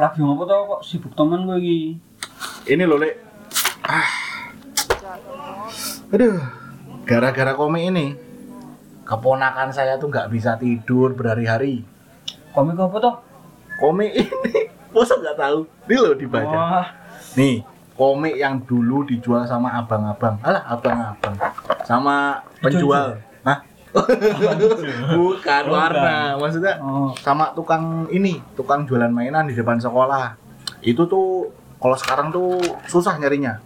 Lagi ngopo to kok sibuk temen gue iki? Ini loh, Lek. Ah. Aduh, gara-gara komik ini, keponakan saya tuh nggak bisa tidur berhari-hari. Komik apa to? Komik ini, masa nggak tahu? Ini loh dibaca. Wah, Nih, komik yang dulu dijual sama abang-abang. Alah, abang-abang. Sama penjual. Hah? Bukan warna, maksudnya oh, sama tukang ini, tukang jualan mainan di depan sekolah. Itu tuh kalau sekarang tuh susah nyarinya.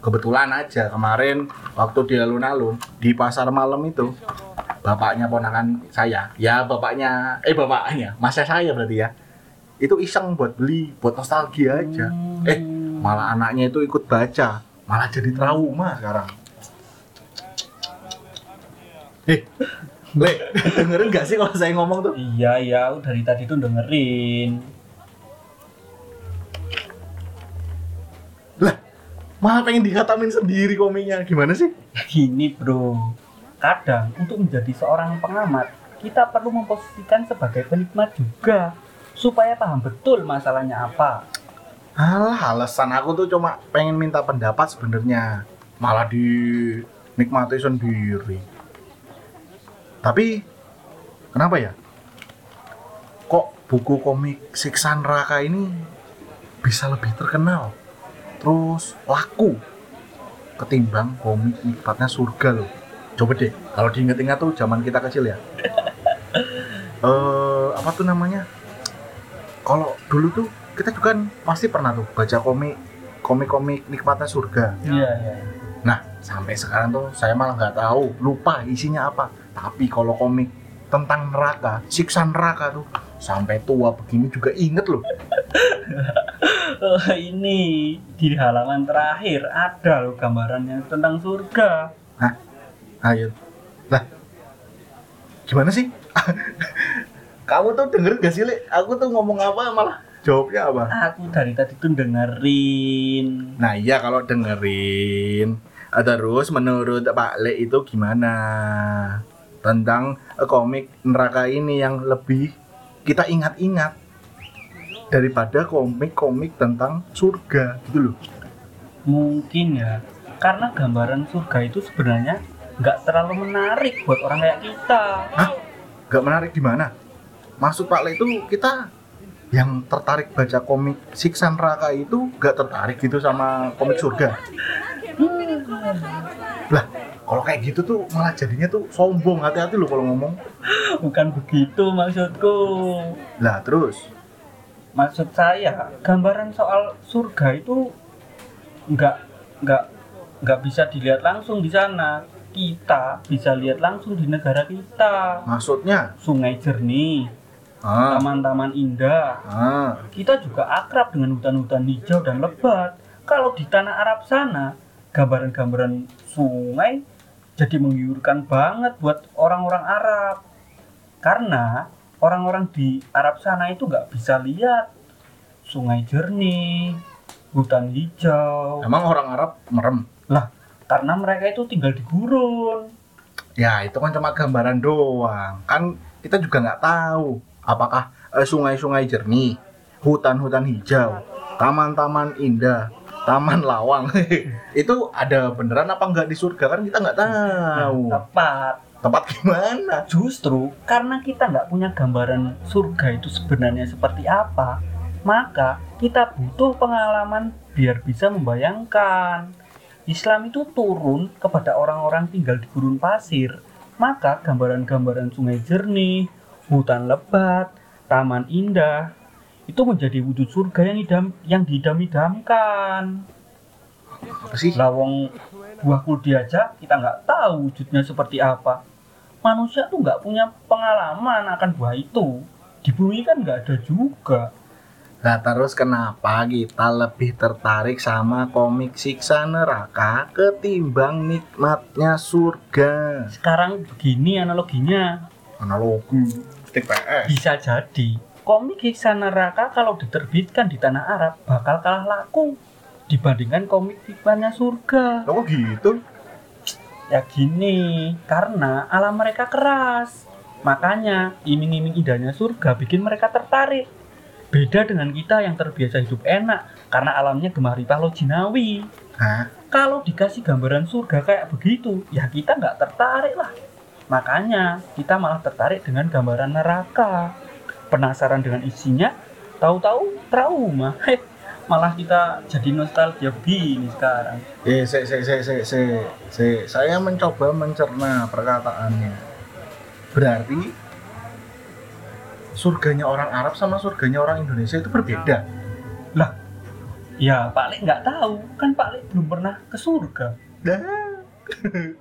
Kebetulan aja kemarin waktu di alun-alun di pasar malam itu bapaknya ponakan saya, ya bapaknya eh bapaknya, masa saya berarti ya. Itu iseng buat beli, buat nostalgia aja. Eh, malah anaknya itu ikut baca, malah jadi trauma sekarang. Eh, Le, dengerin gak sih kalau saya ngomong tuh? Iya iya, dari tadi tuh dengerin. Lah, malah pengen dikatamin sendiri komiknya. Gimana sih? Gini bro, kadang untuk menjadi seorang pengamat kita perlu memposisikan sebagai penikmat juga supaya paham betul masalahnya apa. Alah, alasan aku tuh cuma pengen minta pendapat sebenarnya. Malah dinikmati sendiri. Tapi, kenapa ya? Kok buku komik Siksa Neraka ini bisa lebih terkenal? Terus laku ketimbang komik nikmatnya surga loh. Coba deh, kalau diinget-ingat tuh zaman kita kecil ya. Eh, apa tuh namanya? Kalau dulu tuh kita juga kan pasti pernah tuh baca komik komik-komik nikmatnya surga. Iya iya. Nah, sampai sekarang tuh saya malah nggak tahu, lupa isinya apa. Tapi kalau komik tentang neraka, siksa neraka tuh sampai tua begini juga inget loh. Oh, ini di halaman terakhir ada loh gambarannya tentang surga. Ayo. Lah. Gimana sih? Kamu tuh denger gak sih, Le? Aku tuh ngomong apa malah jawabnya apa? Aku dari tadi tuh dengerin. Nah iya kalau dengerin Terus menurut Pak Le itu gimana Tentang eh, komik neraka ini yang lebih kita ingat-ingat Daripada komik-komik tentang surga gitu loh Mungkin ya, karena gambaran surga itu sebenarnya nggak terlalu menarik buat orang kayak kita. Gak menarik di mana? Maksud Pak Le itu kita yang tertarik baca komik siksa neraka itu gak tertarik gitu sama komik surga Lah, kalau kayak gitu tuh malah jadinya tuh sombong hati-hati loh kalau ngomong Bukan begitu maksudku. Lah terus Maksud saya, gambaran soal surga itu nggak nggak nggak bisa dilihat langsung di sana. Kita bisa lihat langsung di negara kita. maksudnya Sungai jernih, ah, taman-taman indah. ah, Kita juga akrab dengan hutan-hutan hijau dan lebat. Kalau di tanah Arab sana, gambaran-gambaran sungai jadi menggiurkan banget buat orang-orang Arab. Karena orang-orang di Arab sana itu nggak bisa lihat sungai jernih, hutan hijau. emang orang Arab merem Karena mereka itu tinggal di gurun. Ya itu kan cuma gambaran doang. Kan kita juga nggak tahu apakah eh, sungai-sungai jernih, hutan-hutan hijau, taman-taman indah, taman lawang itu ada beneran apa nggak di surga kan kita nggak tahu. Tepat. Tempat gimana? Justru karena kita nggak punya gambaran surga itu sebenarnya seperti apa, maka kita butuh pengalaman biar bisa membayangkan. Islam itu turun kepada orang-orang tinggal di gurun pasir, maka gambaran-gambaran sungai jernih, hutan lebat, taman indah itu menjadi wujud surga yang idam yang didam-idamkan. Apa sih? Lawang buah kuldi aja kita nggak tahu wujudnya seperti apa. Manusia tuh nggak punya pengalaman akan buah itu. Di bumi kan nggak ada juga. Nah terus kenapa kita lebih tertarik sama komik siksa neraka ketimbang nikmatnya surga? Sekarang begini analoginya. Analogi. Bisa jadi komik Hiksa Neraka kalau diterbitkan di tanah Arab bakal kalah laku dibandingkan komik hikmahnya surga. Kok gitu? Ya gini, karena alam mereka keras. Makanya iming-iming indahnya surga bikin mereka tertarik. Beda dengan kita yang terbiasa hidup enak karena alamnya gemah ripah lo jinawi. Hah? Kalau dikasih gambaran surga kayak begitu, ya kita nggak tertarik lah. Makanya kita malah tertarik dengan gambaran neraka. Penasaran dengan isinya, tahu-tahu trauma. Malah kita jadi nostalgia begini sekarang. Eh, se, se, se, se, se, se, saya mencoba mencerna perkataannya. Berarti surganya orang Arab sama surganya orang Indonesia itu berbeda. Ya, Pak Lek nggak tahu, kan Pak Lek belum pernah ke surga.